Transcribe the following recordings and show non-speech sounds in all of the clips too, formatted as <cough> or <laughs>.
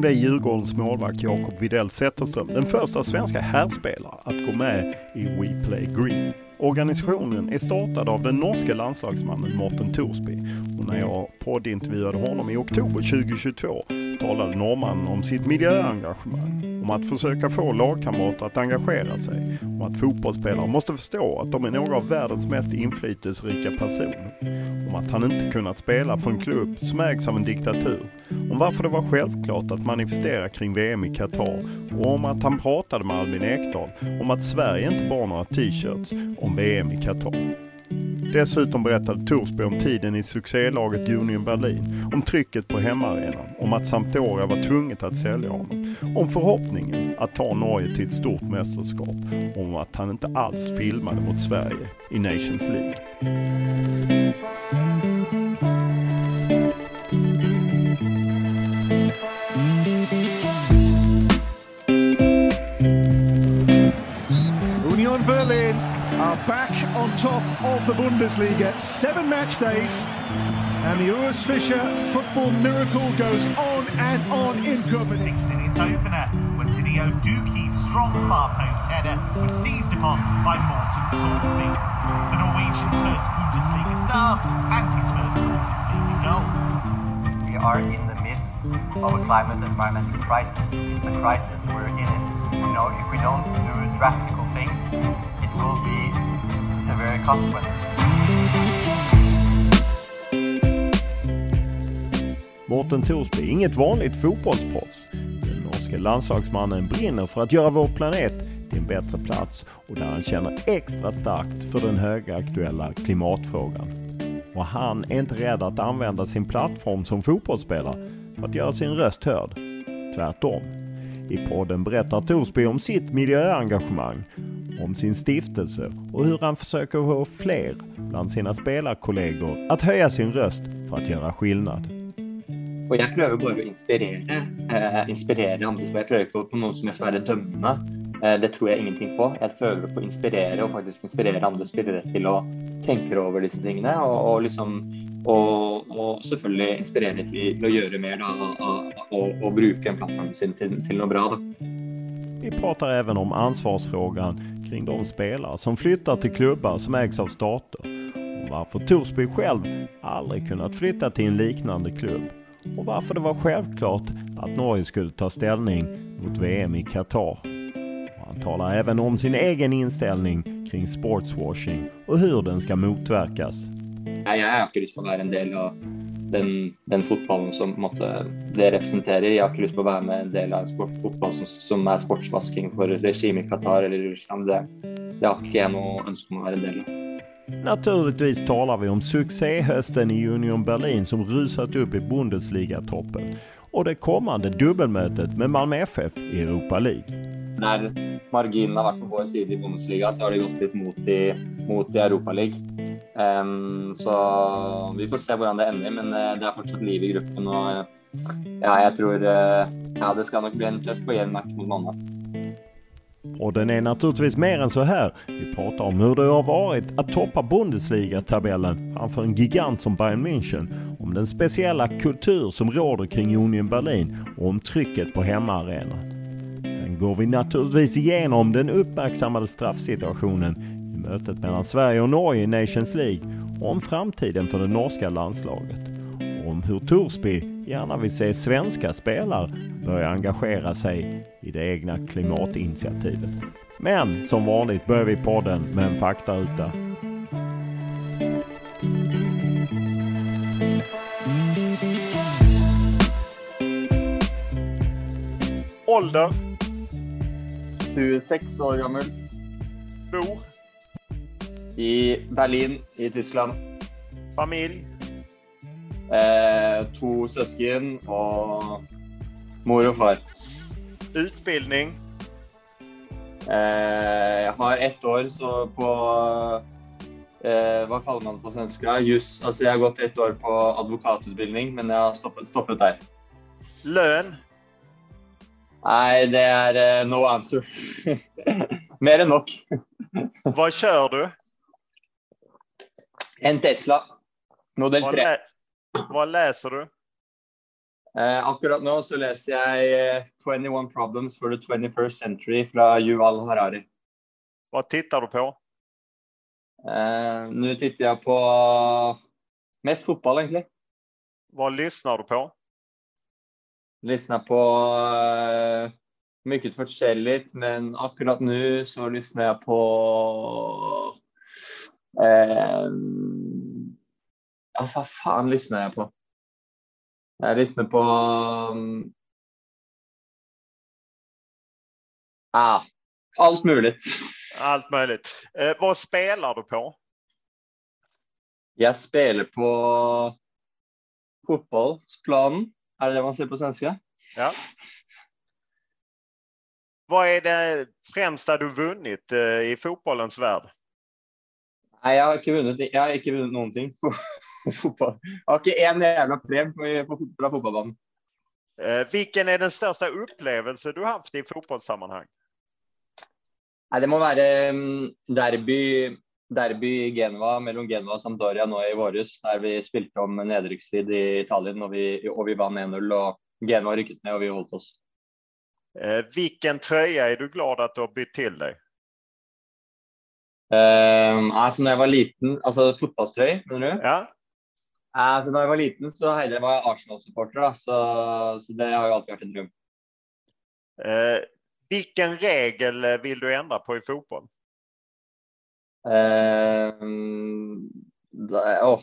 Nyligen blev Djurgårdens målvakt Jakob Widell Zetterström den första svenska herrspelare att gå med i We Play Green. Organisationen är startad av den norske landslagsmannen Morten Torsby och när jag poddintervjuade honom i oktober 2022 talade norrmannen om sitt miljöengagemang, om att försöka få lagkamrater att engagera sig, om att fotbollsspelare måste förstå att de är några av världens mest inflytelserika personer, om att han inte kunnat spela för en klubb som ägs av en diktatur, om varför det var självklart att manifestera kring VM i Qatar och om att han pratade med Albin Ekdal om att Sverige inte bar några t-shirts om VM i Qatar. Dessutom berättade Torsby om tiden i succélaget Union Berlin, om trycket på hemmaarenan, om att Sampdoria var tvunget att sälja honom, om förhoppningen att ta Norge till ett stort mästerskap om att han inte alls filmade mot Sverige i Nations League. Union Berlin are back on top of the Bundesliga. Seven match days, and the Urs Fischer football miracle goes on and on in Copenhagen. in his opener when Didio Dukie's strong far post header was seized upon by Morten Torsby. The Norwegian's first Bundesliga stars and his first Bundesliga goal. We are in the midst of a climate environmental crisis. It's a crisis, we're in it. You know, if we don't do drastic things, it will be severe consequences. Morten Thorsby är inget vanligt fotbollsproffs. Den norske landslagsmannen brinner för att göra vår planet till en bättre plats och där han känner extra starkt för den högaktuella klimatfrågan. Och han är inte rädd att använda sin plattform som fotbollsspelare för att göra sin röst hörd. Tvärtom. I podden berättar Torsby om sitt miljöengagemang, om sin stiftelse och hur han försöker få fler bland sina spelarkollegor att höja sin röst för att göra skillnad. Och jeg prøver bare å inspirere, eh, inspirere andre. Jeg prøver på noe som jeg skal være det tror jeg ingenting på. Jeg prøver på å inspirere og faktisk inspirere andre spillere til å tenke over disse tingene. Og, og liksom og, og selvfølgelig inspirere til, til å gjøre mer da, og, og, og bruke en plattform sin til, til noe bra. da. Vi pratar även om ansvarsfrågan kring de spelare som flyttar till klubbar som ägs av stater. Och varför Torsby själv aldrig kunnat flytta till en liknande klubb. Och varför det var självklart att Norge skulle ta ställning mot VM i Qatar. Han talar även om sin egen inställning kring sportswashing och hur den ska motverkas. Jeg, jeg har ikke lyst på å være en del av den, den fotballen som måte, det representerer. Jeg har ikke lyst på å være med en del av en sport, fotball som, som er sportsvasking for regimet i Qatar eller Russland. Det, det har ikke jeg noe ønske om å være en del av. Naturligtvis talar vi om succéhösten i Union Berlin som rusat upp i Bundesliga-toppen och det kommande dubbelmötet med Malmö FF i Europa League. Når marginen har vært på vår side i Bundesliga, så har de gått litt mot i, mot i Europa League. Um, så vi får se hvordan det ender, men uh, det er fortsatt liv i gruppen. Og uh, ja, jeg tror uh, ja, det skal nok bli en tøff og jevn match mot mandag. Och den är naturligtvis mer än så här. Vi pratar om hur det har varit att toppa Bundesliga-tabellen framför en gigant som Bayern München. Om den speciella kultur som råder kring Union Berlin och om trycket på hemmaarenan. Sen går vi naturligtvis igenom den uppmärksammade straffsituationen mötet mellan Sverige och Norge i Nations League och om framtiden för det norska landslaget. Och om hur Torsby gärna vill se svenska spelare börja engagera sig i det egna klimatinitiativet. Men som vanligt börjar vi podden med en faktaruta. Ålder? 26 år gammel. Bor? I Berlin i Tyskland. Familie? Eh, to søsken og mor og far. Utbildning? Eh, jeg har ett år så på eh, Hva kaller man det på svenska? Juss. Altså, jeg har gått ett år på advokatutbildning, men jeg har stoppet, stoppet der. Lønn? Nei, det er eh, no answer. <laughs> Mer enn nok. Hva kjører du? En Tesla. Modell Vad, 3. Hva leser läser du? Eh, akkurat nå så leser jeg eh, 21 Problems for the 21st Century fra Yuval Harari. Hva tittar du på? Eh, nå titter jeg på mest fotball, egentlig. Hva lysner du på? Lysner på eh, mye forskjellig, men akkurat nå så lysner jeg på eh, Hva faen lyssnar jeg på? Jeg lysner på um, ah, Alt mulig. Allt möjligt. Eh, vad spelar du på? Jeg spiller på fotballplanen. Er det det man sier på svenske? Ja. Hva er det fremste du vunnit eh, i fotbollens värld? Nei, jeg har ikke vunnet, jeg har ikke vunnet noen ting på, <laughs> fotball. Jeg har ikke én jævla prem fra fotballbanen. Hvilken er den største opplevelsen du har hatt i fotballsammenheng? Nei, det må være mm, derby, derby i Genova, mellom Genova og Sampdoria nå i våres, der vi spilte om nedrykkstid i Italien og vi, og vi vant 1-0. og Genova rykket ned og vi holdt oss. Hvilken trøye er du glad at du har bytt til dig? Uh, altså, når jeg var liten, altså fotballstrøy, mener du? Ja, Altså, når jeg var liten, så heller var jeg Arsenal-supporter, så, så det har jo alltid vært en drøm. Uh, hvilken regel vil du endre på i fotball? Uh, det, oh.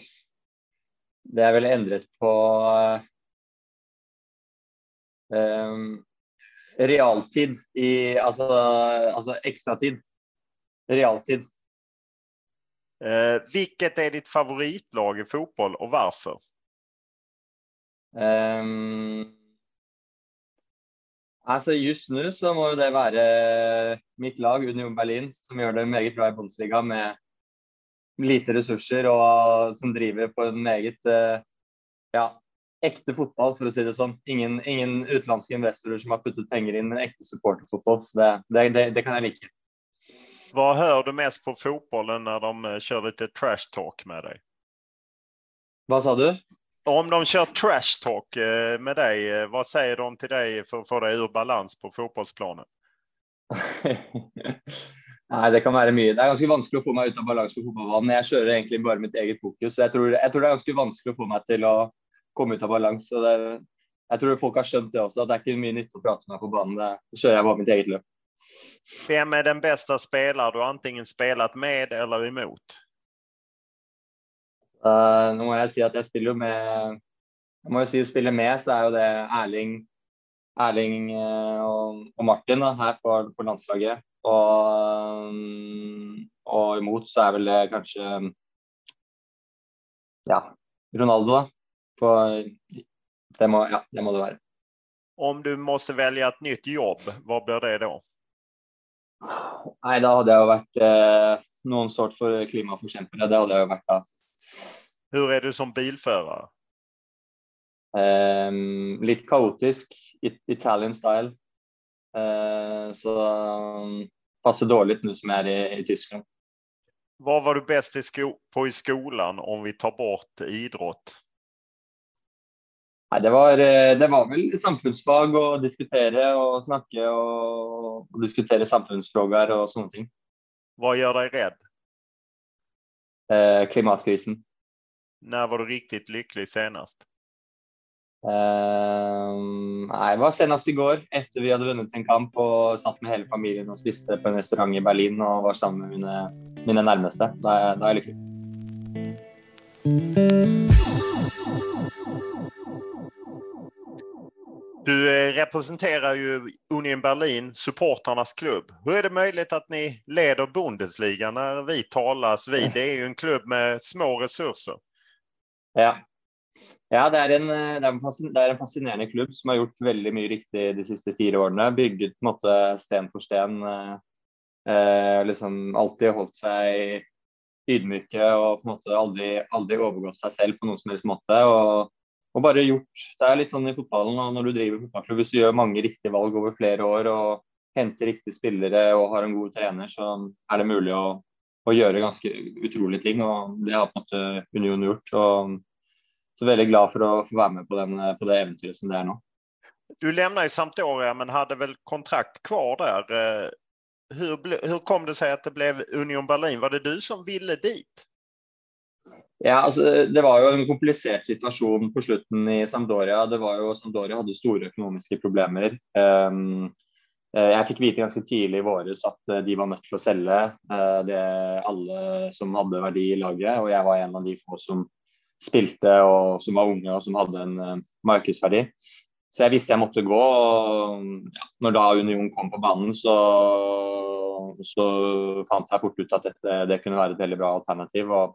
Det er vel endret på eh, realtid i Altså, altså ekstratid. Realtid. Eh, vilket är ditt favoritlag i fotboll och varför? Um, altså Just nå så må det være mitt lag, Union Berlin, som gjør det meget bra i Bundesliga med lite ressurser og som driver på en meget eh, ja, ekte fotball, for å si det sånn. Ingen, ingen utenlandske investorer som har puttet penger inn, men ekte supporterfotball. Så det, det, det, det kan jeg like. Vad hör du mest på fotbollen när de eh, kör lite trash talk med dig? Hva sa du? Om de kör trash talk eh, med dig, eh, vad säger de till dig för att få dig ur balans på fotbollsplanen? <laughs> Nei, det kan være mye. Det er ganske vanskelig å få meg ut av balanse på fotballbanen. Jeg kjører egentlig bare mitt eget fokus. Jeg tror, jeg tror det er ganske vanskelig å få meg til å komme ut av balanse. det- Jeg tror folk har skjønt det også, at det er ikke mye nytte å prate med meg på banen. Det, kjører jeg bare mitt eget løp. Vem är den bästa spelare du antingen spelat med eller emot? Uh, nå må jeg si at jeg spiller jo med Jeg må jo si å spille med, så er jo det Erling Erling og, og Martin da, her på, på landslaget. Og, og, imot så er vel det kanskje ja, Ronaldo, da. På, det, må, ja, det må det være. Om du måtte velge et nytt jobb, hva blir det da? Nei, da hadde jeg jo vært eh, noen sort for klimaforkjempere. Det hadde jeg jo vært da. Hvor er du som bilfører? Um, litt kaotisk. It Italian style. Uh, så um, passer dårlig nå som jeg er i, i Tyskland. Hva var du best i på i skolen om vi tar bort idrott? Nei, det var, eh, det var, vel samfunnsfag å diskutere og snakke og, og diskutere samfunnsfrågor og sånne ting. Hva gjør deg redd? Eh, klimatkrisen. Når var du riktig lykkelig senest? Eh, nei, det var senest i går, etter vi hadde vunnet en kamp og satt med hele familien og spiste på en restaurant i Berlin og var sammen med mine, mine nærmeste. Da, da er jeg lykkelig. Du representerer representerar ju Union Berlin, supporternas klubb. Hur är det möjligt att ni leder Bundesliga när vi talas vid? Det är ju en klubb med små resurser. Ja, ja det, er en, det, er en, fascinerende klubb som har gjort veldig mye riktig de siste fire årene. Bygget på en måte sten for sten. Eh, eh liksom alltid holdt seg ydmyke og på en måte aldri, aldri overgått seg selv på noen som helst måte. og og bare gjort Det er litt sånn i fotballen når du driver fotballklubb, hvis du gjør mange riktige valg over flere år og henter riktige spillere og har en god trener, så er det mulig å, å gjøre ganske utrolige ting. og Det har på en måte Union gjort. og så veldig glad for å få være med på, den, på det eventyret som det er nå. Du lämnade i Sampdoria men hadde vel kontrakt kvar der. Hvordan kom det seg at det ble Union Berlin? Var det du som ville dit? Ja, altså, Det var jo en komplisert situasjon på slutten i Sampdoria. Det var jo, Sampdoria hadde store økonomiske problemer. Um, jeg fikk vite ganske tidlig i våres at eh, de var nødt til å selge uh, det alle som hadde verdi i laget. Og jeg var en av de få som spilte og som var unge og som hadde en uh, markedsverdi. Så jeg visste jeg måtte gå. og ja, Når da Union kom på banen, så, så fant jeg fort ut at dette, det kunne være et veldig bra alternativ. og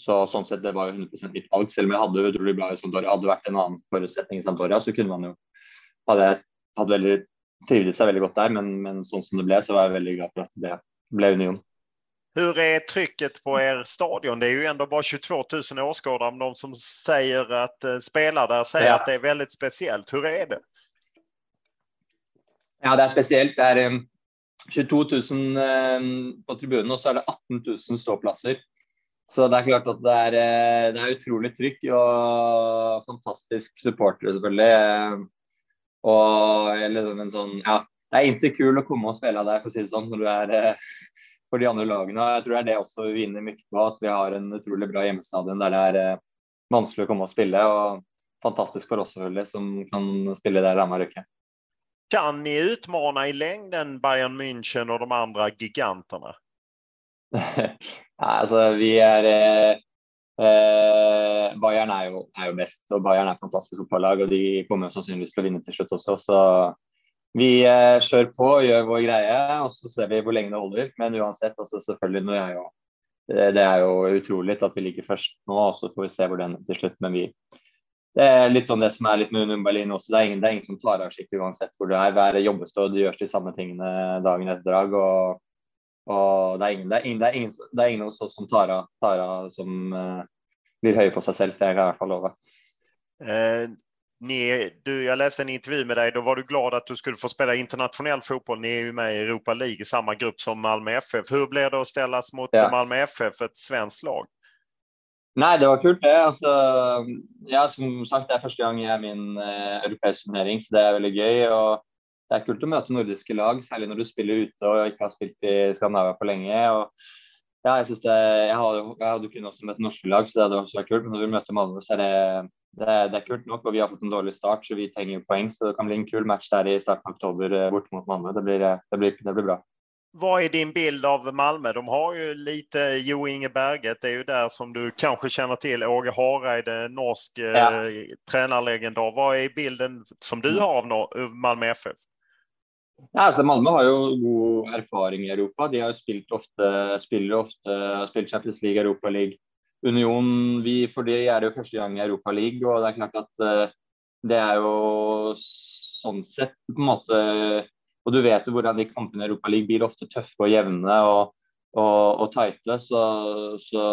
så sånn sett, det var jo 100 mitt valg. Selv om jeg hadde utrolig bra i Sampdoria, hadde det vært en annen forutsetning i Sampdoria, så kunne man jo hadde jeg hadde veldig, trivdes seg veldig godt der. Men, men, sånn som det ble, så var jeg veldig glad for at det ble Union. Hvordan er trykket på er stadion? Det er jo enda bare 22 000 åskådare, men de som sier at spiller der, sier ja. at det er veldig spesielt. Hvordan er det? Ja, det er spesielt. Det är um, 22 000 um, på tribunen og så er det 18 000 ståplatser. Så det er klart at det er, eh, det er utrolig trykk og fantastisk supportere, selvfølgelig. Og liksom en sånn Ja, det er ikke kul å komme og spille der, for å si det sånn, når du er eh, for de andre lagene. Jeg tror det er det også vi vinner mye på, at vi har en utrolig bra hjemmestadion der det er eh, vanskelig å komme og spille. Og fantastisk for oss selvfølgelig, som kan spille der annenhver uke. Kan ni utmana i lengden Bayern München og de andre gigantene? Altså, vi er eh, eh, Bayern er jo, er jo, best, og Bayern er et fantastisk fotballag. Og de kommer sannsynligvis til å vinne til slutt også. Så vi eh, kjører på og gjør vår greie, og så ser vi hvor lenge det holder. Men uansett, altså, selvfølgelig, når jeg jo, det er jo utrolig at vi ligger først nå, og så får vi se hvor det ender til slutt. Men vi, det er litt sånn det som er litt med Union Berlin også. Det er ingen, det er ingen som tar av skikkelig uansett hvor det er. Hver jobbestød gjøres de samme tingene dagen etter dag. og og det er ingen, det er ingen, det er ingen, det er ingen oss som tar av, tar av som uh, blir høye på seg selv. Det kan jeg i hvert fall love. Eh, ni, du, jeg leste en intervju med deg. Da var du glad at du skulle få spela internasjonal fotboll. Ni er jo med i Europa League i samme grupp som Malmö FF. Hvordan blir det å stilles mot ja. Malmö FF, et svensk lag? Nei, det var kult det. Altså, ja, som sagt, det er første gang jeg er min uh, europeisk turnering, så det er veldig gøy. og det er kult å møte nordiske lag, særlig når du spiller ute og ikke har spilt i Skandinavia for lenge. og ja, jeg synes det, jeg hadde, jeg hadde kun også møtt norske lag, så det hadde også vært kult. Men når vi møter Malmö, så er det, det, det, er kult nok. Og vi har fått en dårlig start, så vi trenger poeng. Så det kan bli en kul match der i starten av oktober eh, borte mot Malmö. Det blir, det blir, det blir bra. Hva er din bild av Malmö? De har jo lite Jo Inge Berget, det er jo der som du kanskje kjenner til. Åge Hareide, norsk ja. eh, Hva er bilden som du har av Malmö FF? Ja, altså Malmö har jo god erfaring i Europa. De har jo spilt ofte, spiller ofte spilt Champions League, Europa League, Union. Vi, for de er jo første gang i Europa League, og det er klart at uh, det er jo sånn sett på en måte Og du vet jo hvordan de kampene i Europa League blir ofte tøffe og jevne og, og, og tighte. Så, så,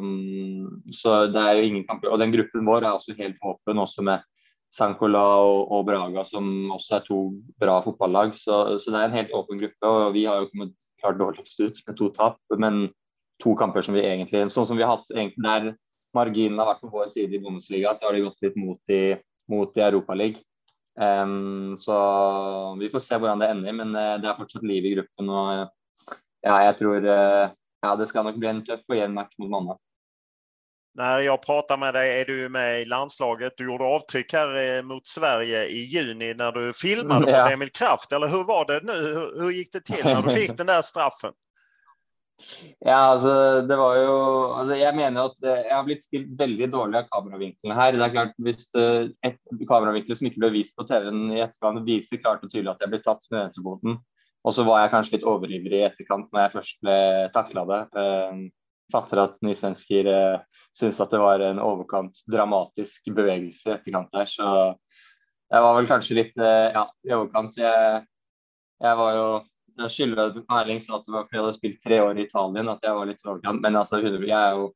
um, så, det er jo ingen kamper. Og den gruppen vår er også helt åpen, også med Sankola og, og, Braga, som også er to bra fotballag. Så, så, det er en helt åpen gruppe. og Vi har jo kommet klart dårligst ut med to tap, men to kamper som vi egentlig Sånn som vi har hatt egentlig der marginen har vært på vår side i Bundesliga, så har de gått litt mot i, mot i Europaligaen. Um, så vi får se hvordan det ender, men uh, det er fortsatt liv i gruppen. og uh, ja, jeg tror uh, ja, det skal nok bli en tøff og jevn match mot Manna. När jag pratar med dig är du med i landslaget. Du gjorde avtryck här eh, mot Sverige i juni när du filmade ja. Emil Kraft. Eller hur var det nu? Hur, hur gick det till när du fick <laughs> den där straffen? Ja, altså, det var jo altså, Jeg mener at eh, jeg har blitt spilt veldig dårlig av kameravinklene her. Det er klart, Hvis eh, et kameravinkel som ikke ble vist på TV-en i etterkant, viser klart og tydelig at jeg ble tatt med venstrefoten, og så var jeg kanskje litt overivrig i etterkant når jeg først ble takla det. Fatter at ni svensker eh, syns at det var en overkant dramatisk bevegelse i etterkant der. Så jeg var vel kanskje litt eh, ja, i overkant. Så jeg, jeg var jo Jeg skylder Erling sa at det var fordi jeg hadde spilt tre år i Italien at jeg var litt i overkant. Men altså, jeg er jo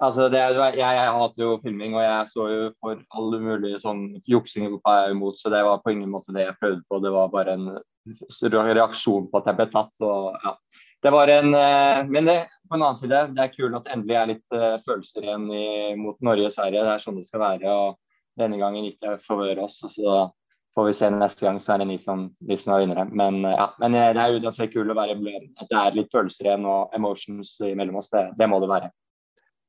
Altså, det, jeg, jeg hater jo filming, og jeg så jo for alle mulige sånn juksing jeg er imot, så det var på ingen måte det jeg prøvde på. Det var bare en reaksjon på at jeg ble tatt. Så ja det var en eh, Men det, på en annen side, det er kult at det endelig er litt uh, følelser igjen i, mot Norge og Sverige. Det er sånn det skal være. og Denne gangen gikk det for oss. og så får vi se neste gang, så er det ni som, de som er vinnere. Men, ja, men det er jo det kult å være at det er litt følelser igjen og emotions mellom oss. Det, det må det være.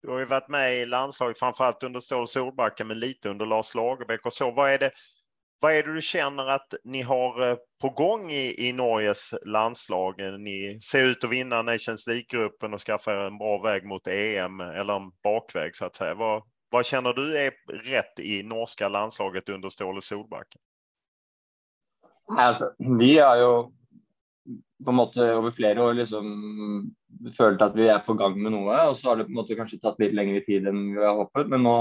Du har ju varit med i landslaget framförallt under Stål Solbakken, men lite under Lars Lagerbäck och så. Vad är det vad är det du känner att ni har eh, på gång i, i Norges landslag? Ni ser ut att vinna Nations League-gruppen och skaffa en bra väg mot EM eller en bakväg så att säga. Vad, vad känner du är rätt i norska landslaget under Ståle Solbakken? Altså, vi har jo på en måte over flere år liksom følt at vi er på gang med noe. Og så har det på en måte kanskje tatt litt lengre tid enn vi har håpet. Men nå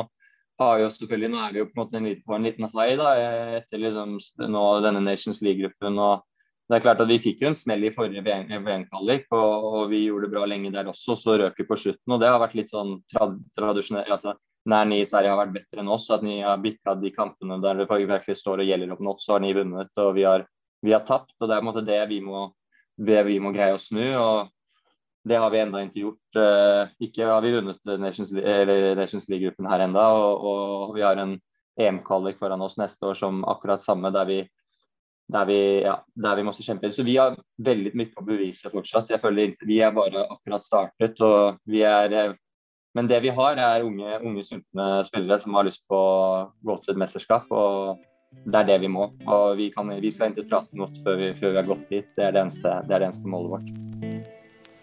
har jo selvfølgelig, Nå er vi jo på en måte på en liten high da, etter liksom nå, denne Nations League-gruppen. og det er klart at Vi fikk jo en smell i forrige VM-kvalik, og, og, vi gjorde det bra lenge der også. Så røk vi på slutten. og Det har vært litt sånn trad tradisjonelt. altså Nær ni i Sverige har vært bedre enn oss. At ni har bikka de kampene der det faktisk står og gjelder opp nå, så har ni vunnet. Og vi har, vi har tapt. og Det er på en måte det vi må, det vi må greie å snu. og det har vi enda ikke gjort. Eh, ikke har vi vunnet Nations, League-gruppen her enda, og, og, vi har en EM-kvalik foran oss neste år som akkurat samme, der vi, der vi, ja, der vi måtte kjempe. Så vi har veldig mye å bevise fortsatt. Jeg føler Vi er bare akkurat startet. og vi er eh, men det vi har, er unge, unge sultne spillere som har lyst på å gå til et mesterskap. og Det er det vi må. og Vi, kan, vi skal ikke prate noe før vi, før vi har gått dit. Det er det eneste, det er det eneste målet vårt.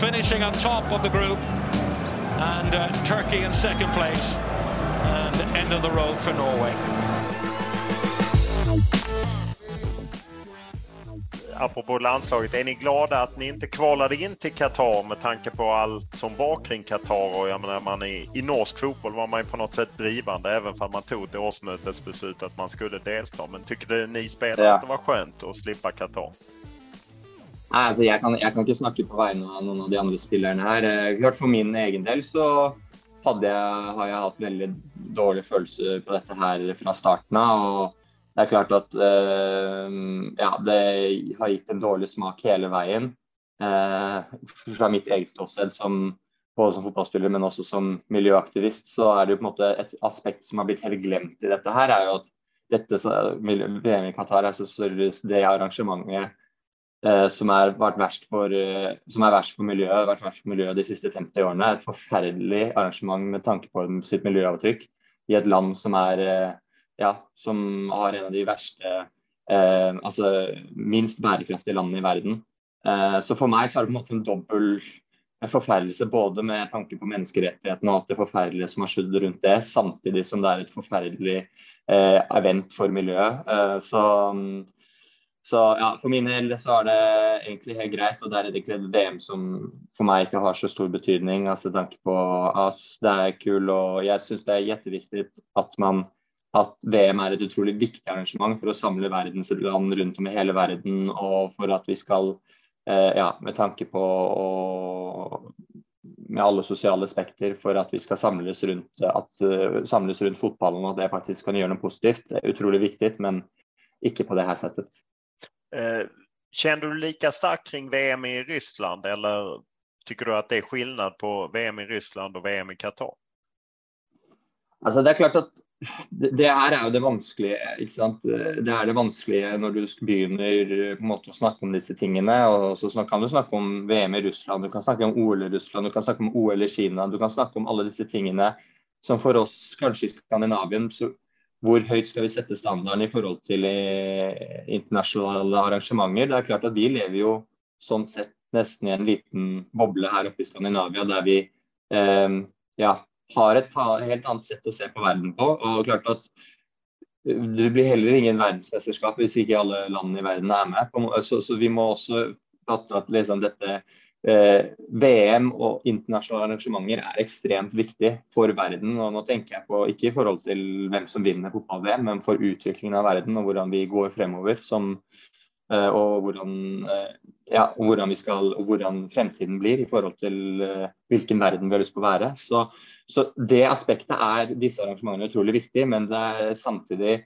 Finishing on top of the group and uh, Turkey in second place. And the end of the road for Norway. Apropå landslaget, är ni glada att ni inte kvalade in till Qatar med tanke på allt som var kring Qatar? Och jag menar, man i, I norsk fotboll var man ju på något sätt drivande även om man tog ett årsmötesbeslut att man skulle delta. Men tyckte ni spelare Ja. att det var skönt att slippa Qatar? Nei, altså jeg kan, jeg kan ikke snakke på vegne av noen av de andre spillerne her. Eh, Klart For min egen del så jeg, har jeg hatt veldig dårlig følelse på dette her fra starten av. og det er klart at eh, ja, det har gitt en dårlig smak hele veien. Eh, fra mitt eget ståsted som både som fotballspiller, men også som miljøaktivist, så er det jo på en måte et aspekt som har blitt helt glemt i dette her, er jo at dette VM i Qatar er så større det arrangementet som er verst for, eh, som er verst for miljøet, vært verst for miljøet de siste 50 årene. Et forferdelig arrangement med tanke på sitt miljøavtrykk i et land som er eh, ja, som har en av de verste eh, altså minst bærekraftige landene i verden. Eh, så for meg så er det på en måte en dobbel forferdelse både med tanke på menneskerettighetene og alt det forferdelige som har skjedd rundt det, samtidig som det er et forferdelig eh, event for miljøet. Eh, så mm, så ja, For min del så er det egentlig helt greit, og der er det et VM som for meg ikke har så stor betydning. altså tanke på AS, Det er kul, og jeg syns det er kjempeviktig at man at VM er et utrolig viktig arrangement for å samle verdens land rundt om i hele verden, og for at vi skal, eh, ja, med tanke på og, med alle sosiale spekter for at vi skal samles rundt, at, uh, samles rundt fotballen, og at det faktisk kan gjøre noe positivt. Det er utrolig viktig, men ikke på det her settet. Eh, känner du lika starkt kring VM i Ryssland eller tycker du att det är skillnad på VM i Ryssland och VM i Qatar? Altså, det er klart at det, her er det vanskelige. Det er det vanskelige når du begynner på en måte å snakke om disse tingene. og så kan du snakke om VM i Russland, du kan snakke om OL i Russland, du kan snakke om OL i Kina. Du kan snakke om alle disse tingene som for oss kanskje i Skandinavien så hvor høyt skal vi sette standarden i forhold til eh, internasjonale arrangementer? Det er klart at Vi lever jo sånn sett nesten i en liten boble her oppe i Skandinavia, der vi eh, ja, har et helt annet sett å se på verden på. og klart at eh, Det blir heller ingen verdensmesterskap hvis ikke alle landene i verden er med. Så, så vi må også fatte at liksom dette eh, VM og internasjonale arrangementer er ekstremt viktig for verden. og Nå tenker jeg på ikke i forhold til hvem som vinner fotball-VM, men for utviklingen av verden og hvordan vi går fremover. som eh, og hvordan, eh, ja, og hvordan, skal, hvordan fremtiden blir i forhold til eh, hvilken verden vi har lyst på å være. Så, så det aspektet er disse arrangementene utrolig viktig, men det er samtidig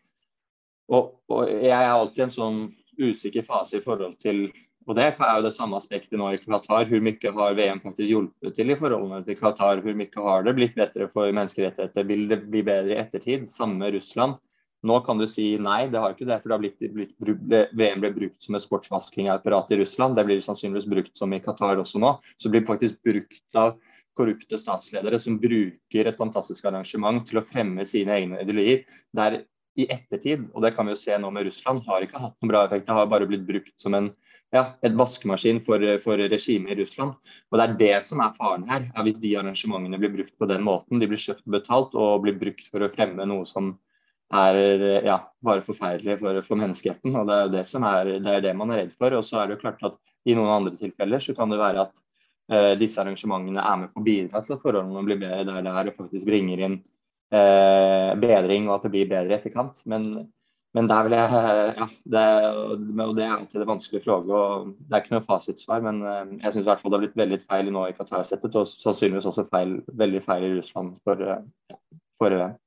og, og jeg er alltid en sånn usikker fase i forhold til og det er jo det samme aspektet nå i Qatar. Hvor mye har VM faktisk hjulpet til i forholdene til Qatar? Hvor mye har det blitt bedre for menneskerettigheter? Vil det bli bedre i ettertid? Samme Russland. Nå kan du si nei, det har ikke det. For det blitt, blitt, VM ble brukt som et sportsvaskingapparat i Russland. Det blir sannsynligvis brukt som i Qatar også nå. Så det blir faktisk brukt av korrupte statsledere som bruker et fantastisk arrangement til å fremme sine egne ideologier. Der i ettertid, og det kan vi jo se nå med Russland, har ikke hatt noen bra effekt. Det har bare blitt brukt som en ja, et vaskemaskin for, for regimet i Russland. Og Det er det som er faren her. er Hvis de arrangementene blir brukt på den måten, de blir kjøpt og betalt og blir brukt for å fremme noe som er ja, bare forferdelig for, for menneskeheten. og Det er det som er, det er det man er redd for. Og så er det jo klart at i noen andre tilfeller så kan det være at eh, disse arrangementene er med på å bidra til at forholdene blir bedre der det er, og faktisk bringer inn eh, bedring og at det blir bedre i etterkant. Men, men der vil jeg ja, det, og det er alltid det vanskelige fråge. og Det er ikke noe fasitsvar, men eh, jeg syns det har blitt veldig feil nå i Qatar-settet, og sannsynligvis også feil, veldig feil i Russland for, for forrige gang.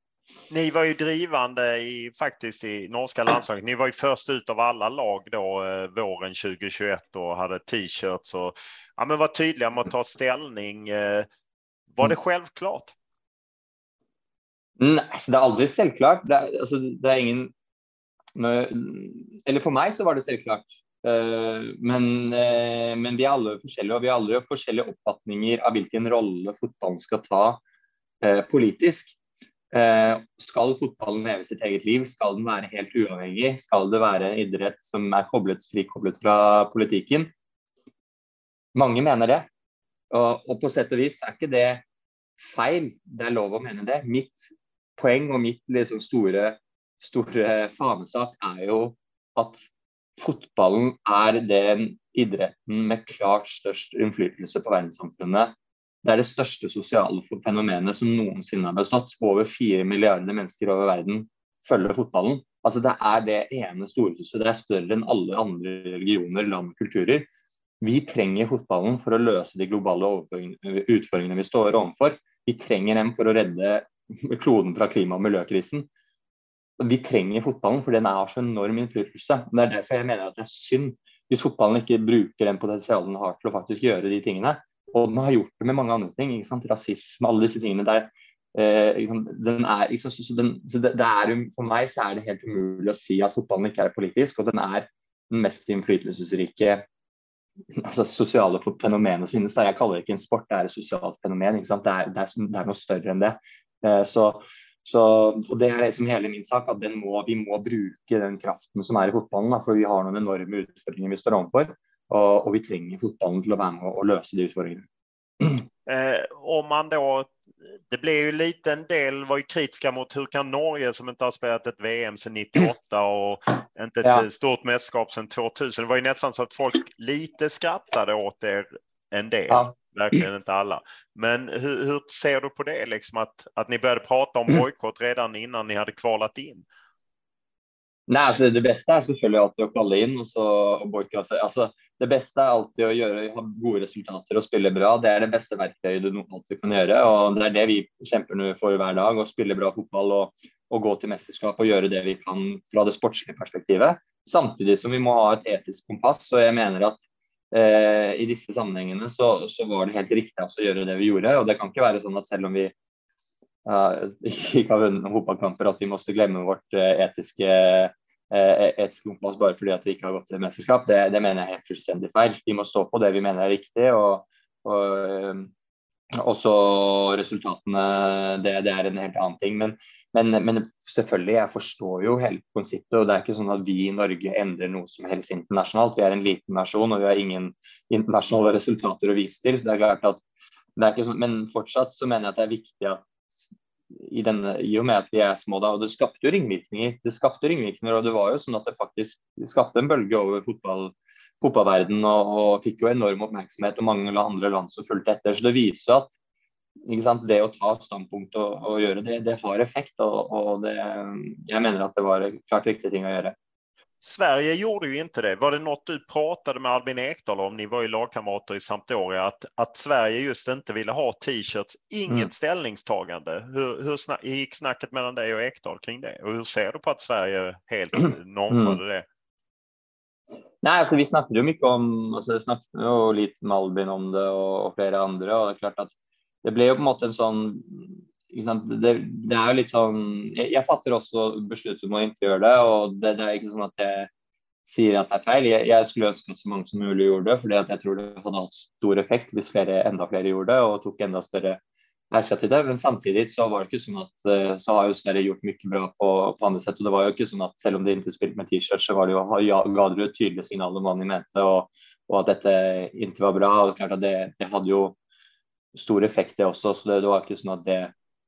Ni var ju drivande i, faktiskt i norska landslaget. Ni var ju först ut av alla lag då eh, våren 2021 och hade t-shirts och ja, men var tydliga med att ta ställning. Eh, var det självklart? Nei, altså det er aldri selvklart. Det altså, det er ingen Eller for meg så var det selvklart. Uh, men, uh, men, vi er alle forskjellige, og vi har alle forskjellige oppfatninger av hvilken rolle fotballen skal ta uh, politisk. Eh, skal fotballen leve sitt eget liv? Skal den være helt uavhengig? Skal det være en idrett som er koblet, frikoblet fra politikken? Mange mener det. Og, og, på sett og vis er ikke det feil. Det er lov å mene det. Mitt poeng og mitt liksom store, store fanesak er jo at fotballen er den idretten med klart størst innflytelse på verdenssamfunnet det er det største sosiale fenomenet som noensinne har bestått. Over fire milliarder mennesker over verden følger fotballen. Altså Det er det ene storhuset. Det er større enn alle andre religioner, land og kulturer. Vi trenger fotballen for å løse de globale utfordringene vi står overfor. Vi trenger dem for å redde kloden fra klima- og miljøkrisen. Vi trenger fotballen, for den har så enorm innflytelse. Det er derfor jeg mener at det er synd hvis fotballen ikke bruker den potensialen den har til å faktisk gjøre de tingene. Og den har gjort det med mange andre ting. ikke sant? Rasisme, alle disse tingene der. Eh, er, så, så, for meg så er det helt umulig å si at fotballen ikke er politisk. Og den er den mest innflytelsesrike altså, sosiale fenomenet som finnes. Jeg kaller det ikke en sport, det er et sosialt fenomen. Det er, det er, det er noe større enn det. Eh, så, så, og Det er liksom hele min sak, at må, vi må bruke den kraften som er i fotballen. Da, for vi har noen enorme utfordringer vi står overfor. Og, og, vi trenger fotballen til å være med og løse de utfordringene. <clears throat> Eh, om man da, det ble jo litt en del var jo kritiske mot hur kan Norge som ikke har spilt et VM siden 98 og ikke et ja. stort mesterskap siden 2000. Det var jo nesten så at folk litt skrattet åt dere en del. Ja. Verkligen inte alla. Men hur, hur, ser du på det, liksom att, att ni började prata om bojkott redan innan ni hade kvalat in? Nei, altså Det beste er selvfølgelig alltid å kalle inn og så boikotte. Altså, det beste er alltid å gjøre, ha gode resultater og spille bra. Det er det beste verktøyet du alltid kan gjøre. og Det er det vi kjemper for hver dag. Å spille bra fotball og, og, gå til mesterskap og gjøre det vi kan fra det sportslige perspektivet. Samtidig som vi må ha et etisk kompass. og jeg mener at eh, I disse sammenhengene så, så, var det helt riktig å gjøre det vi gjorde. og Det kan ikke være sånn at selv om vi uh, <laughs> ikke har vunnet noen fotballkamper, at vi måtte glemme vårt uh, etiske Eh, et kompass bare fordi at vi ikke har gått til mesterskap, det, det, mener jeg er helt fullstendig feil. Vi må stå på det vi mener er riktig. og, og eh, også resultatene, det, det, er en helt annen ting. Men, men, men, selvfølgelig, jeg forstår jo hele konseptet. og Det er ikke sånn at vi i Norge endrer noe som helst internasjonalt. Vi er en liten nasjon og vi har ingen internasjonale resultater å vise til. så det er klart at det er ikke sånn, Men fortsatt så mener jeg at det er viktig at i, denne, i og med at vi er små da, og Det skapte jo ringvirkninger. Det skapte ringvirkninger, og det var jo sånn at det faktisk skapte en bølge over fotball, fotballverden og, og, fikk jo enorm oppmerksomhet, og mange andre land som fulgte etter. Så det viser at sant, det å ta standpunkt og, og gjøre det, det har effekt. og, og det, Jeg mener at det var klart viktige ting å gjøre. Sverige gjorde ju inte det. Var det något du pratade med Albin Ekdal om? Ni var ju lagkamrater i Sampdoria. Att, att Sverige just inte ville ha t-shirts. Inget mm. ställningstagande. Hur, hur snack, gick snacket mellan dig och Ekdal kring det? Och hur ser du på att Sverige helt <clears throat> nonchade mm. det? Nei, altså Vi snakket jo mye om altså jeg snakket jo litt med Albin om det og, og flere andre. og det er klart at Det ble jo på en måte en sånn det, det, er jo litt sånn jeg, jeg fatter også beslutningen om å ikke gjøre det. og det, det, er ikke sånn at jeg sier at det er feil. Jeg, jeg skulle ønske at så mange som mulig gjorde det, fordi jeg tror det hadde hatt stor effekt hvis flere, enda flere gjorde det og tok enda større eierskap til det. Men samtidig så var det ikke sånn at eh, så har jo Sverige gjort mye bra på, på andre sett. og det var jo ikke sånn at Selv om de ikke spilte med T-shirt, så var det jo, ja, ga det jo tydelig signal om hva de mente, og, og at dette ikke var bra. og det, klart at det, det hadde jo stor effekt, det også. så det, det var ikke sånn at det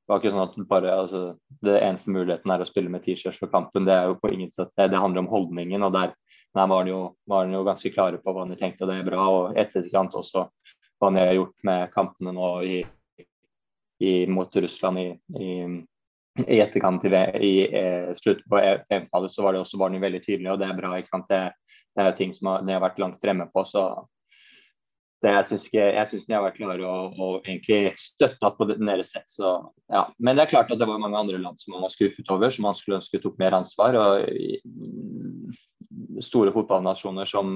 det var ikke sånn at bare, altså, det eneste muligheten er å spille med T-shirts for kampen. Det er jo på ingen sett, det, det handler om holdningen. og Der, der var han jo, jo, ganske klare på hva han tenkte, og det er bra. og Etterkant også hva han har gjort med kampene nå i, i, mot Russland i, i, i etterkant i, i eh, slutten på EM-fallet, så var det også var den veldig tydelig, og det er bra. ikke sant? Det, det er ting som har, har vært langt fremme på. så det, jeg syns de har vært klare og, og egentlig støtta på deres sett. Så, ja. Men det er klart at det var mange andre land som man var skuffet over, som man skulle ønske tok mer ansvar. og Store fotballnasjoner som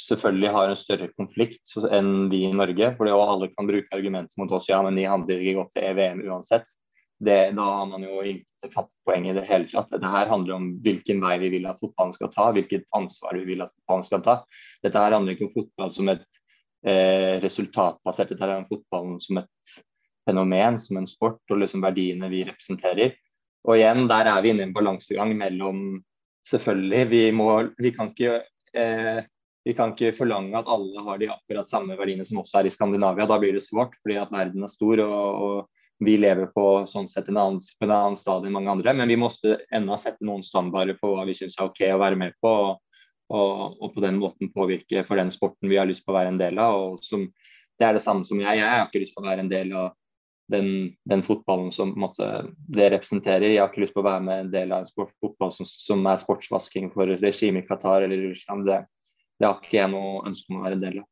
selvfølgelig har en større konflikt enn vi i Norge. For alle kan bruke argumenter mot oss ja, men de handler ikke godt til EVM uansett. Det, da har man jo ikke tatt poeng i det hele tatt. Dette her handler om hvilken vei vi vil at fotballen skal ta, hvilket ansvar vi vil at fotballen skal ta. Dette her handler ikke om fotball som et eh, resultatbasert. Dette er fotballen som et fenomen, som en sport, og liksom verdiene vi representerer. Og igjen, der er vi inne i en balansegang mellom Selvfølgelig, vi, må, vi, kan ikke, eh, vi kan ikke forlange at alle har de akkurat samme verdiene som også er i Skandinavia. Da blir det svårt, fordi at verden er stor og, og vi lever på sånn sett en annen, på en annen stadie enn mange andre. Men vi måtte ennå sette noen standarder på hva vi syns er OK å være med på. Og, og, og, på den måten påvirke for den sporten vi har lyst på å være en del av. og som, Det er det samme som jeg. Jeg har ikke lyst på å være en del av den, den fotballen som måte, det representerer. Jeg har ikke lyst på å være med en del av en sport, fotball som, som er sportsvasking for regimet i Qatar eller Russland. Det, det har ikke jeg noe ønske om å være en del av.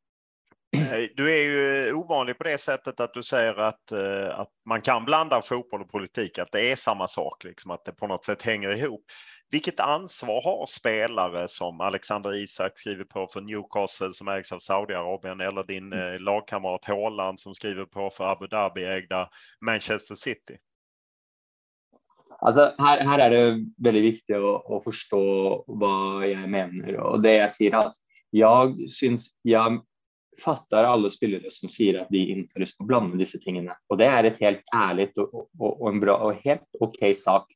Du er jo ovanlig på det sättet at du sier at, at man kan blanda fotboll og politikk, at det er samme sak, liksom, at det på något sätt hänger ihop. Vilket ansvar har spelare som Alexander Isak skriver på för Newcastle som ägs av Saudiarabien eller din mm. eh, lagkamrat Haaland som skriver på för Abu Dhabi-ägda Manchester City? Altså, her, her, er det veldig viktig å, å, forstå hva jeg mener. og det Jeg sier at jeg syns jeg fatter alle spillere som sier at de innføres på å blande disse tingene. Og Det er et helt ærlig og, og, og, en bra og helt OK sak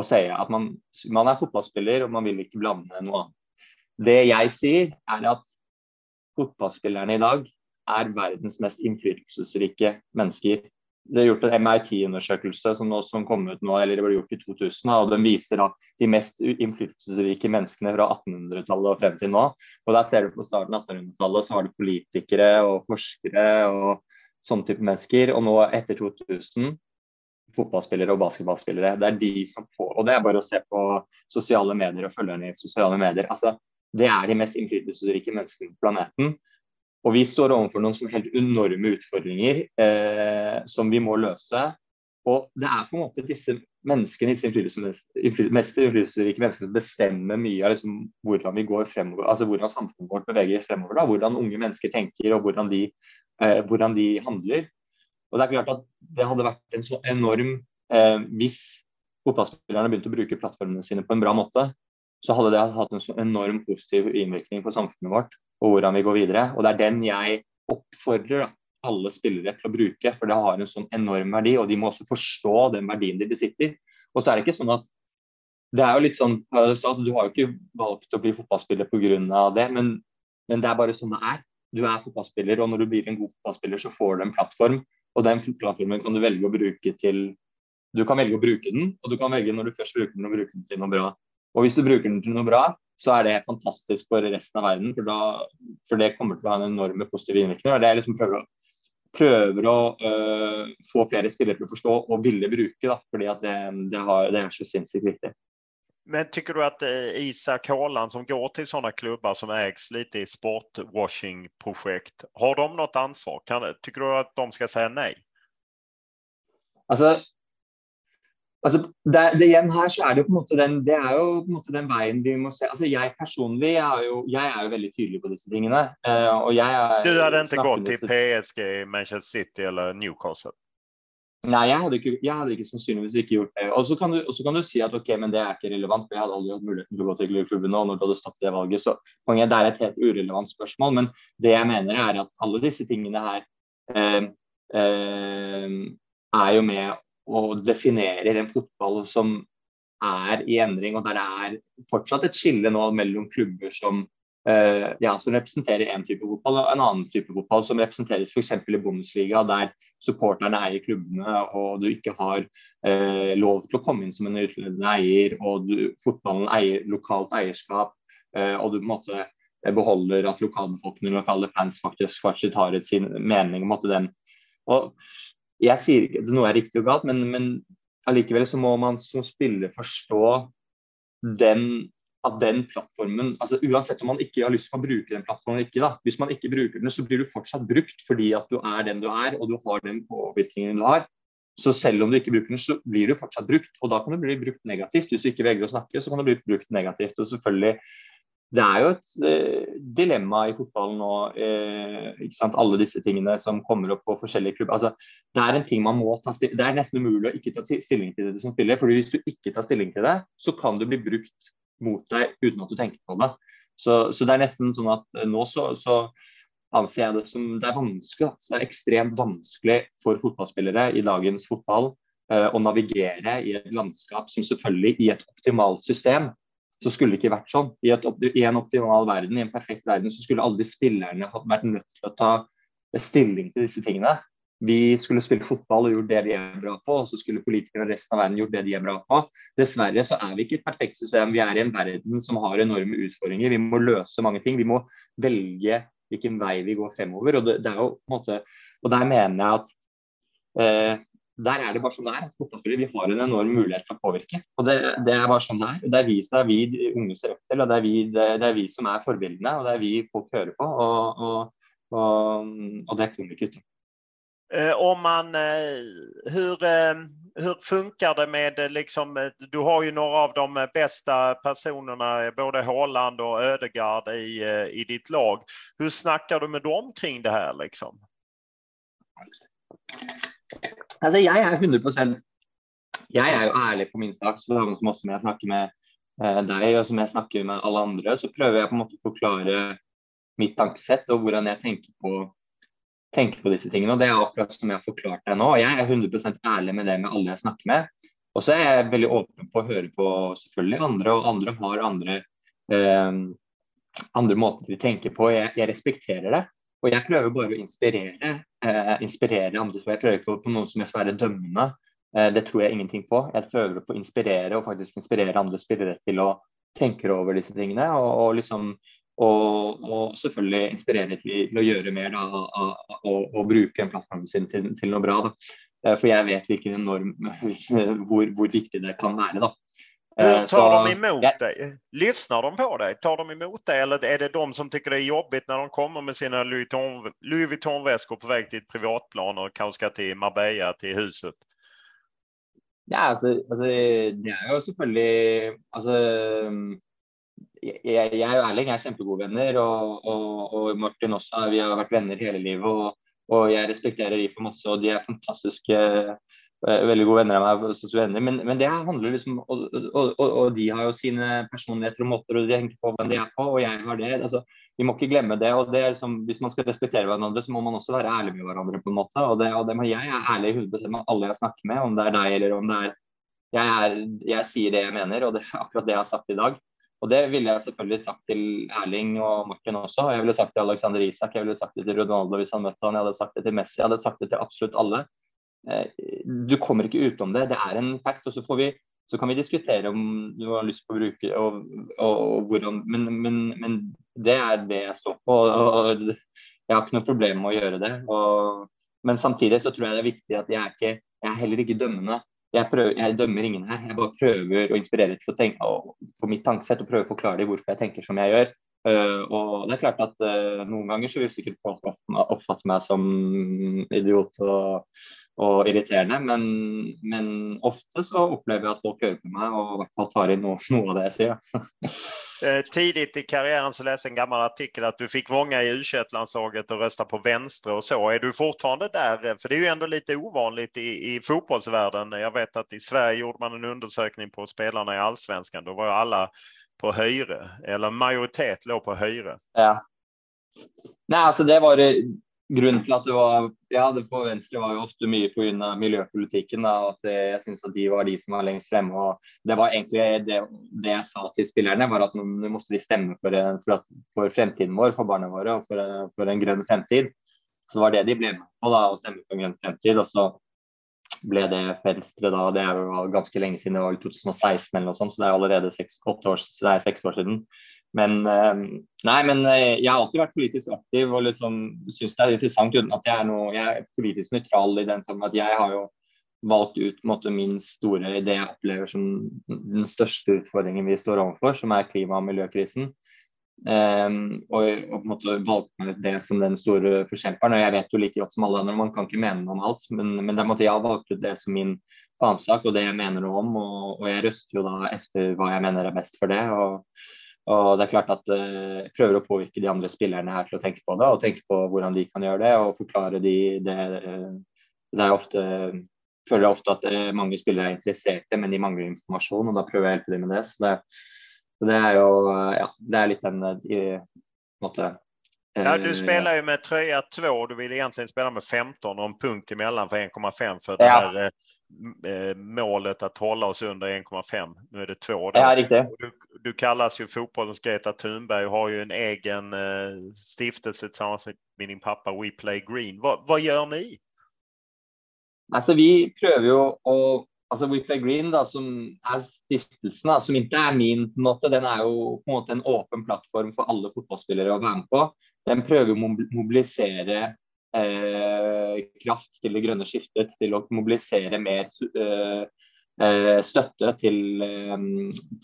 å si at man, man, er fotballspiller og man vil ikke blande noe annet. Det jeg sier, er at fotballspillerne i dag er verdens mest innflytelsesrike mennesker. Det er gjort en MIT-undersøkelse som, som, kom ut nå, eller det ble gjort i 2000, og den viser at de mest innflytelsesrike menneskene fra 1800-tallet og frem til nå. og Der ser du på starten av 1800-tallet så var det politikere og forskere og sånne type mennesker. Og nå etter 2000 fotballspillere og basketballspillere. Det er de som får Og det er bare å se på sosiale medier og følgerne i sosiale medier. Altså, det er de mest innflytelsesrike menneskene på planeten. Og vi står overfor noen som helt enorme utfordringer eh, som vi må løse. Og det er på en måte disse menneskene, disse innflytelsesrike menneskene som bestemmer mye av liksom, hvordan vi går fremover, altså hvordan samfunnet vårt beveger fremover. Da, hvordan unge mennesker tenker og hvordan de, eh, hvordan de handler. Og Det er klart at det hadde vært en så enorm eh, Hvis fotballspillerne begynte å bruke plattformene sine på en bra måte, så hadde det hatt en så enorm positiv innvirkning på samfunnet vårt og hvordan vi går videre. Og Det er den jeg oppfordrer alle spillere til å bruke, for det har en sånn enorm verdi. Og de må også forstå den verdien de besitter. Og så er det ikke sånn at det er jo litt sånn, Du har jo ikke valgt å bli fotballspiller pga. det, men, men det er bare sånn det er. Du er fotballspiller, og når du blir en god fotballspiller, så får du en plattform og den plattformen kan du velge å bruke til Du kan velge å bruke den, og du kan velge når du først bruker den, å bruke den til noe bra. Og hvis du bruker den til noe bra, så er det fantastisk for resten av verden. For, da, for det kommer til å ha en enorme positiv innvirkning. Det er liksom prøver å, prøver å øh, få flere spillere til å forstå og ville bruke, da, fordi det, det, har, det er så sinnssykt viktig. Men tycker du att eh, Isak Haaland som går till sådana klubbar som ägs lite i sportwashing-projekt, har de något ansvar? Kan, tycker du att de ska säga nej? Alltså, altså det, det, igjen her så er det jo på en måte den, det er jo på en måte den veien vi må se. Altså Jeg personlig er jo, jeg er jo veldig tydelig på disse tingene. Uh, og jeg er, du hadde ikke gått til PSG, Manchester City eller Newcastle? Nei, jeg hadde, ikke, jeg hadde ikke sannsynligvis ikke gjort det. Og så kan, kan, du si at ok, men det er ikke relevant, for jeg hadde aldri hatt muligheten til å gå til klubben nå når du hadde stoppet det valget. Så poenget det er et helt urelevant spørsmål. Men det jeg mener er at alle disse tingene her eh, eh, er jo med å definere en fotball som er i endring, og der det er fortsatt et skille nå mellom klubber som ja, som representerer en type fotball og en annen type fotball, som representeres f.eks. i Bundesliga, der supporterne eier klubbene og du ikke har uh, lov til å komme inn som en utlendende eier, og du, fotballen eier lokalt eierskap. Uh, og du, på en måte, beholder at lokalbefolkningen og lokale fans faktisk, faktisk har et sin mening at den og Jeg sier ikke noe er riktig og galt, men, men allikevel så må man som spiller forstå den at den plattformen altså Uansett om man ikke har lyst til å bruke den plattformen eller ikke, da, hvis man ikke bruker den, så blir du fortsatt brukt fordi at du er den du er, og du har den påvirkningen du har. Så selv om du ikke bruker den, så blir du fortsatt brukt. Og da kan du bli brukt negativt. Hvis du ikke velger å snakke, så kan du bli brukt negativt. Og selvfølgelig, det er jo et eh, dilemma i fotballen nå, eh, alle disse tingene som kommer opp på forskjellige klubber. Altså, det er en ting man må ta Det er nesten umulig å ikke ta stilling til det som spiller. for Hvis du ikke tar stilling til det, så kan du bli brukt mot deg uten at du tenker på det. Så, så det er nesten sånn at eh, nå så, så anser jeg det som det er vanskelig. Det er ekstremt vanskelig for fotballspillere i dagens fotball uh, å navigere i et landskap som selvfølgelig i et optimalt system så skulle det ikke vært sånn. I, et, I, en optimal verden, i en perfekt verden, så skulle alle de spillerne vært nødt til å ta stilling til disse tingene. Vi skulle spille fotball og gjort det vi er bra på, og så skulle politikerne og resten av verden gjort det de er bra på. Dessverre så er vi ikke et perfekt system. Vi er i en verden som har enorme utfordringer. Vi må løse mange ting. Vi må velge hvilken vei vi går fremover. Og, det, det jo måte, og der mener jeg at eh, der er det bare sånn det er. Vi har en enorm mulighet til å påvirke. og Det, det er bare sånn det er. Det er vi, det er vi de unge ser opp til, og det er, vi, det, det er vi som er forbildene. og Det er vi folk hører på. og, og, og, og det kommer ikke ut. Eh, om man, eh, hur, eh, hur funkar det med, liksom, du har ju några av de bästa personerna, både Haaland och Ödegard i, i ditt lag. Hur snackar du med dem kring det här? Liksom? Altså, jeg er 100 Jeg er jo ærlig på min sak, så som også jeg snakker med deg og som jeg snakker med alle andre, så prøver jeg på en måte å forklare mitt tankesett og hvordan jeg tenker på tenker på disse tingene. og Det er akkurat som jeg har forklart deg nå. Jeg er 100 ærlig med det med alle jeg snakker med. Og så er jeg veldig åpen på å høre på selvfølgelig andre, og andre har andre, eh, andre måter de tenker på. Jeg, jeg, respekterer det. Og jeg prøver bare å inspirere, eh, inspirere andre. Jeg prøver ikke på noen som skal være dømmende. Eh, det tror jeg ingenting på. Jeg prøver på å inspirere og faktisk inspirere andre spillere til å tenke over disse tingene. og, og liksom og, og, selvfølgelig inspirere til, til, å gjøre mer da, og, og, bruke plattformen sin til, til, noe bra. Da. Eh, for jeg vet hvilken enorm, <laughs> hvor, hvor viktig det kan være. da. Hur tar de emot ja. dig? Lyssnar de på dig? Tar de emot dig eller är det de som tycker det är jobbigt när de kommer med sina Louis Vuitton-väskor på väg till ett privatplan och kanske ska till Marbella, till huset? Ja, altså, altså, det er jo selvfølgelig altså, jeg, jeg, og Erling er kjempegode venner, og, og, og, Martin også. Vi har vært venner hele livet. Og, og jeg respekterer de for masse, og de er fantastiske, eh, veldig gode venner av meg. venner, Men, men det handler liksom og, og, de har jo sine personligheter og måter, og de tenker på hvem de er på, og jeg har det. altså vi må ikke glemme det. og det er liksom, Hvis man skal respektere hverandre, så må man også være ærlig med hverandre. på en måte, og, det, og det, Jeg er ærlig i 100 med alle jeg snakker med, om det er deg eller om det er jeg, er, jeg sier det jeg mener, og det er akkurat det jeg har sagt i dag. Og Det ville jeg selvfølgelig sagt til Erling og Martin også. Jeg ville sagt til Alexander Isak, jeg ville sagt det til Ronaldo hvis han møtte han, jeg hadde sagt det til Messi, jeg hadde sagt det til absolutt alle. Eh, du kommer ikke utenom det. Det er en fact. og så, vi, så kan vi diskutere om du har lyst på å bruke og, og, og hvordan, men, men, men, det er det jeg står på. Og, jeg har ikke noe problem med å gjøre det. men samtidig så tror jeg det er viktig at jeg er, ikke, jeg er heller ikke dømmende jeg, prøver, jeg, dømmer ingen her. Jeg bare prøver å inspirere til å tenke på mitt tankesett og prøve å forklare dem hvorfor jeg tenker som jeg gjør. Uh, og det er klart at uh, Noen ganger så vil sikkert folk oppfatte meg som idiot og, og irriterende, men, men, ofte så opplever jeg at folk hører på meg og tar inn noe, <laughs> noe av det jeg sier. Tidlig <laughs> tidigt i karrieren så leste jeg en gammel artikkel at du fikk mange i u landslaget til å stemme på venstre og så. Er du fortfarande der? For det er jo enda litt uvanlig i, i fotbollsvärlden. Jeg vet at i Sverige gjorde man en undersøkning på spillerne i allsvenskan. Da var jo alle på høyre, eller majoritet lå på høyre. Ja. Nei, altså det var grunnen til at det var Ja, det på Venstre var jo ofte mye pga. miljøpolitikken. Da, at jeg syns at de var de som var lengst fremme. og Det var egentlig det, det jeg sa til spillerne, var at nå måtte de stemme for, for, for, fremtiden vår, for barna våre og for, for, en grønn fremtid. Så var det de ble med på, da, å stemme for en grønn fremtid. Og så ble det Venstre da, det er jo ganske lenge siden, det var i 2016 eller noe sånt, så det er allerede seks, år, år siden. Men nei, men jeg har alltid vært politisk aktiv og liksom syns det er interessant uten at jeg er noe Jeg er politisk nøytral i den form at jeg har jo valgt ut måte, min store idé jeg opplever som den største utfordringen vi står overfor, som er klima- og miljøkrisen. Um, og, og, på en måte valgte meg det som den store forkjemperen. Og jeg vet jo like godt som alle andre, man kan ikke mene noe om alt, men, men måtte jeg ha valgt ut det som min fanesak og det jeg mener noe om. Og, og, jeg røster jo da etter hva jeg mener er best for det. Og, og det er klart at jeg prøver å påvirke de andre spillerne her til å tenke på det, og tenke på hvordan de kan gjøre det, og forklare de det. Uh, det er ofte føler jeg ofte at uh, mange spillere er interesserte, men de mangler informasjon, og da prøver jeg å hjelpe dem med det. Så det, det er jo ja, det er litt den i, måte, Ja, du spiller jo med tröja 2. Du ville egentlig spela med 15 og en punkt imellom for 1,5 for det ja. här eh, målet att hålla oss under 1,5. Nu är det 2. Ja, riktigt. Du, du, kallas ju fotbollens Greta Thunberg och har ju en egen eh, stiftelse tillsammans med din pappa We Play Green. Va, vad gör ni? Alltså, vi prøver jo att altså We Play Green, da, som er stiftelsen, da, som ikke er min, på en måte, den er jo på en måte en åpen plattform for alle fotballspillere å være med på. Den prøver å mobilisere eh, kraft til det grønne skiftet, til å mobilisere mer eh, eh, støtte til, eh,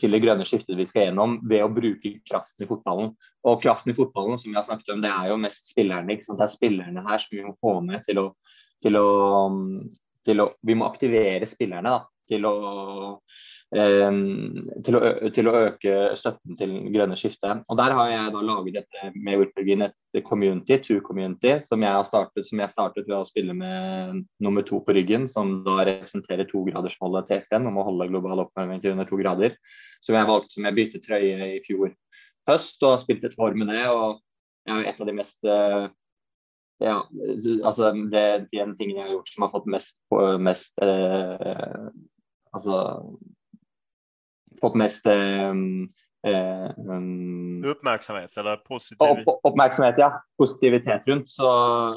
til, det grønne skiftet vi skal gjennom, ved å bruke kraften i fotballen. Og kraften i fotballen som vi har snakket om, det er jo mest spillerne. Det er spillerne her som vi må få med til å, til å, til å Vi må aktivere spillerne da, til å til å, til, å, øke støtten til grønne skiftet. Og Der har jeg da laget dette med Wilpergin, et community, to community, som jeg startet, som jeg startet ved å spille med nummer to på ryggen, som da representerer togradersmålet til FN om å holde global oppvarming til under to grader. Som jeg valgte som jeg byttet trøye i fjor høst og har spilt et år med det. og jeg er et av de mest ja, altså det, den tingen jeg har gjort som har fått mest, mest eh, altså fått mest um, um, Uppmärksamhet eller positivitet? Opp, oppmerksomhet, ja. Positivitet rundt. Så,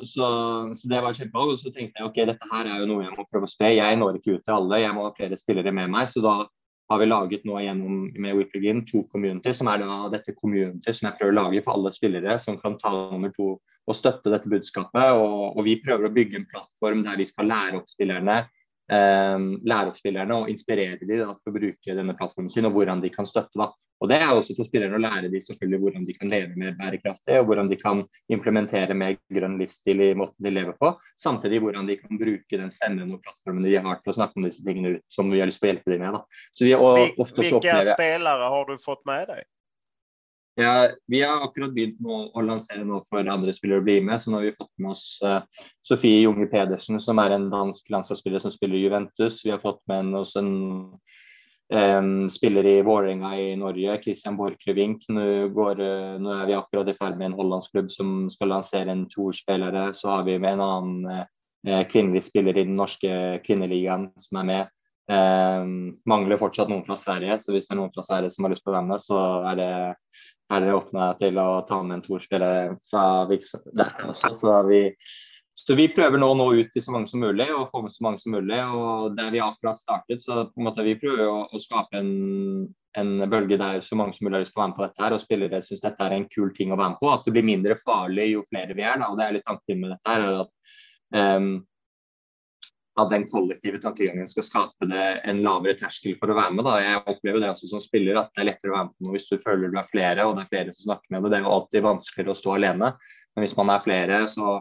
så, så det var kjempebra. Og så tenkte jeg ok, dette her er jo noe jeg må prøve å spre. Jeg når ikke ut til alle, jeg må ha flere spillere med meg. Så da har vi laget nå gjennom med Whippergin to community, som er da dette community som jeg prøver å lage for alle spillere, som kan ta nummer to og støtte dette budskapet. Og, og vi prøver å bygge en plattform der vi skal lære opp spillerne eh, lære opp spillerne og inspirere dem da, for å bruke denne plattformen sin, og hvordan de kan støtte. Da. Og Det er også til spillerne å lære dem selvfølgelig hvordan de kan leve mer bærekraftig, og hvordan de kan implementere mer grønn livsstil i måten de lever på. Samtidig hvordan de kan bruke den stemmen og plattformen de har til å snakke om disse tingene ut, som vi har lyst til å hjelpe dem med. Da. Så vi, og, Hvilke opplever... spillere har du fått med deg? Ja, vi har akkurat begynt å, å lansere noe for andre spillere å bli med. Så nå har vi fått med oss uh, Sofie Junge Pedersen, som er en dansk landslagsspiller som spiller Juventus. Vi har fått med oss en um, spiller i Vålerenga i Norge, Christian Borchgrevink. Nå, uh, nå, er vi akkurat i ferd med en hollandsklubb som skal lansere en toerspillere. Så har vi med en annen uh, kvinnelig spiller i den norske kvinneligaen som er med. Um, mangler fortsatt noen fra Sverige, så hvis det er noen fra Sverige som har lyst på å være med, så er det er det åpna til å ta med en torspiller fra derfra også. Så vi, så vi prøver nå å nå ut til så mange som mulig og få med så mange som mulig. og Der vi akkurat startet, så på en måte vi prøver å, å skape en, en, bølge der så mange som mulig har lyst til å være med på dette. her, Og spillere syns dette er en kul ting å være med på. At det blir mindre farlig jo flere vi er. Da, og Det er litt tanken med dette. her, at um, at den kollektive tankegangen skal skape det en lavere terskel for å være med. Da. Jeg opplever det også som spiller, at det er lettere å være med på noe hvis du føler du er flere, og det er flere som snakker med deg. Det er jo alltid vanskeligere å stå alene, men hvis man er flere, så,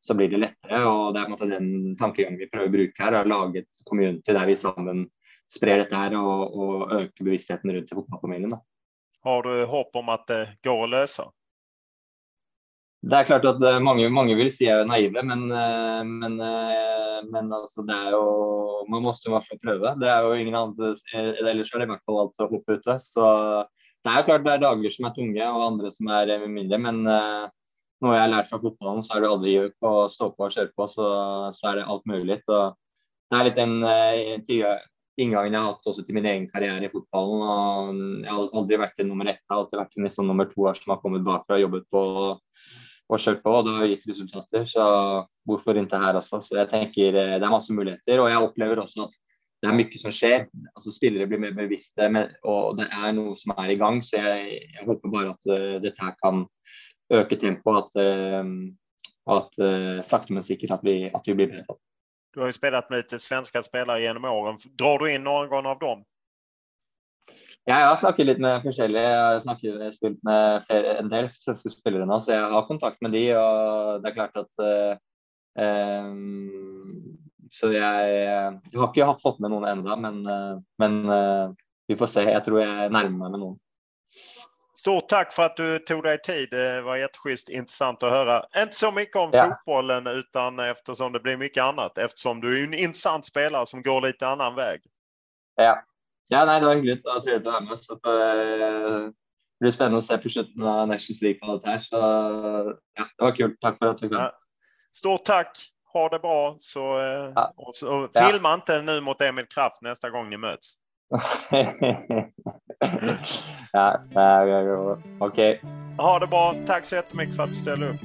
så blir det lettere. og Det er måte den tankegangen vi prøver å bruke her, å lage et community der vi sammen sprer dette her og, og øker bevisstheten rundt i fotballfamilien. Har du håp om at det går å løse? Det er klart at eh, mange, mange vil si jeg er naive, men, eh, men, eh, men altså, det er jo Man må i hvert fall prøve. Det er jo ingen annet, Ellers er det i hvert fall alt å hoppe ute. Så det er jo klart det er dager som er tunge, og andre som er mindre. Men noe jeg har lært fra fotballen, så er det aldri å stå på og kjøre på. Så, så er det alt mulig. Og det er litt den inngangen jeg har hatt også til min egen karriere i fotballen. og Jeg har aldri vært en nummer ett, jeg har alltid vært en liksom, nummer to som har kommet bakfra og jobbet på og på, og det har gitt resultater. Så hvorfor ikke her også? Så jeg tenker eh, det er masse muligheter. Og jeg opplever også at det er mye som skjer. altså Spillere blir mer bevisste, og det er noe som er i gang. Så jeg, jeg håper bare at uh, dette her kan øke tempoet. At, uh, at uh, sakte, men sikkert at vi, at vi blir bedre. Du har jo spilt med litt svenske spillere gjennom årene. Drar du inn noen av dem? Jeg har snakket litt med forskjellige. Jeg har snakket, spilt med flere, en del svenske spillere nå, så jeg har kontakt med de, og det er klart at uh, um, Så jeg, jeg, har ikke fått med noen ennå, men, uh, men uh, vi får se. Jeg tror jeg nærmer meg med noen. Stort takk for at du tog deg tid. Det var jätteschysst intressant å høre. Ikke så mye om ja. fotbollen utan eftersom det blir mye annet. Eftersom du er en intressant spelare som går litt annen vei. Ja, ja, nei, det var hyggelig. Det var trivelig å være med. Så det blir spennende å se på slutten av Nations League på dette her. Så ja, det var kult. Takk for at du kom. Ja. Stort takk. Ha det bra. Så, uh, ja. Og, så filma ikke nå mot Emil Kraft neste gang dere møtes. <laughs> ja, okej. Okay. Ha det bra. Takk så jättemycket for at du ställde opp.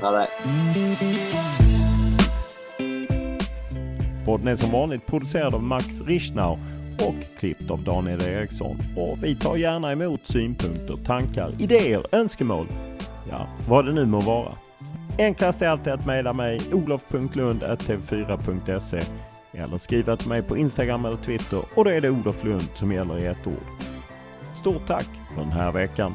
Ha det. Podden är som vanligt producerad av Max Richnau och klippt av Daniel Eriksson. Och vi tar gärna emot synpunkter, tankar, idéer, önskemål. Ja, vad det nu må vara. Enklast är alltid att mejla mig olof.lund.tv4.se eller skriva till mig på Instagram eller Twitter och då är det Olof Lund som gäller i ett ord. Stort tack för den här veckan.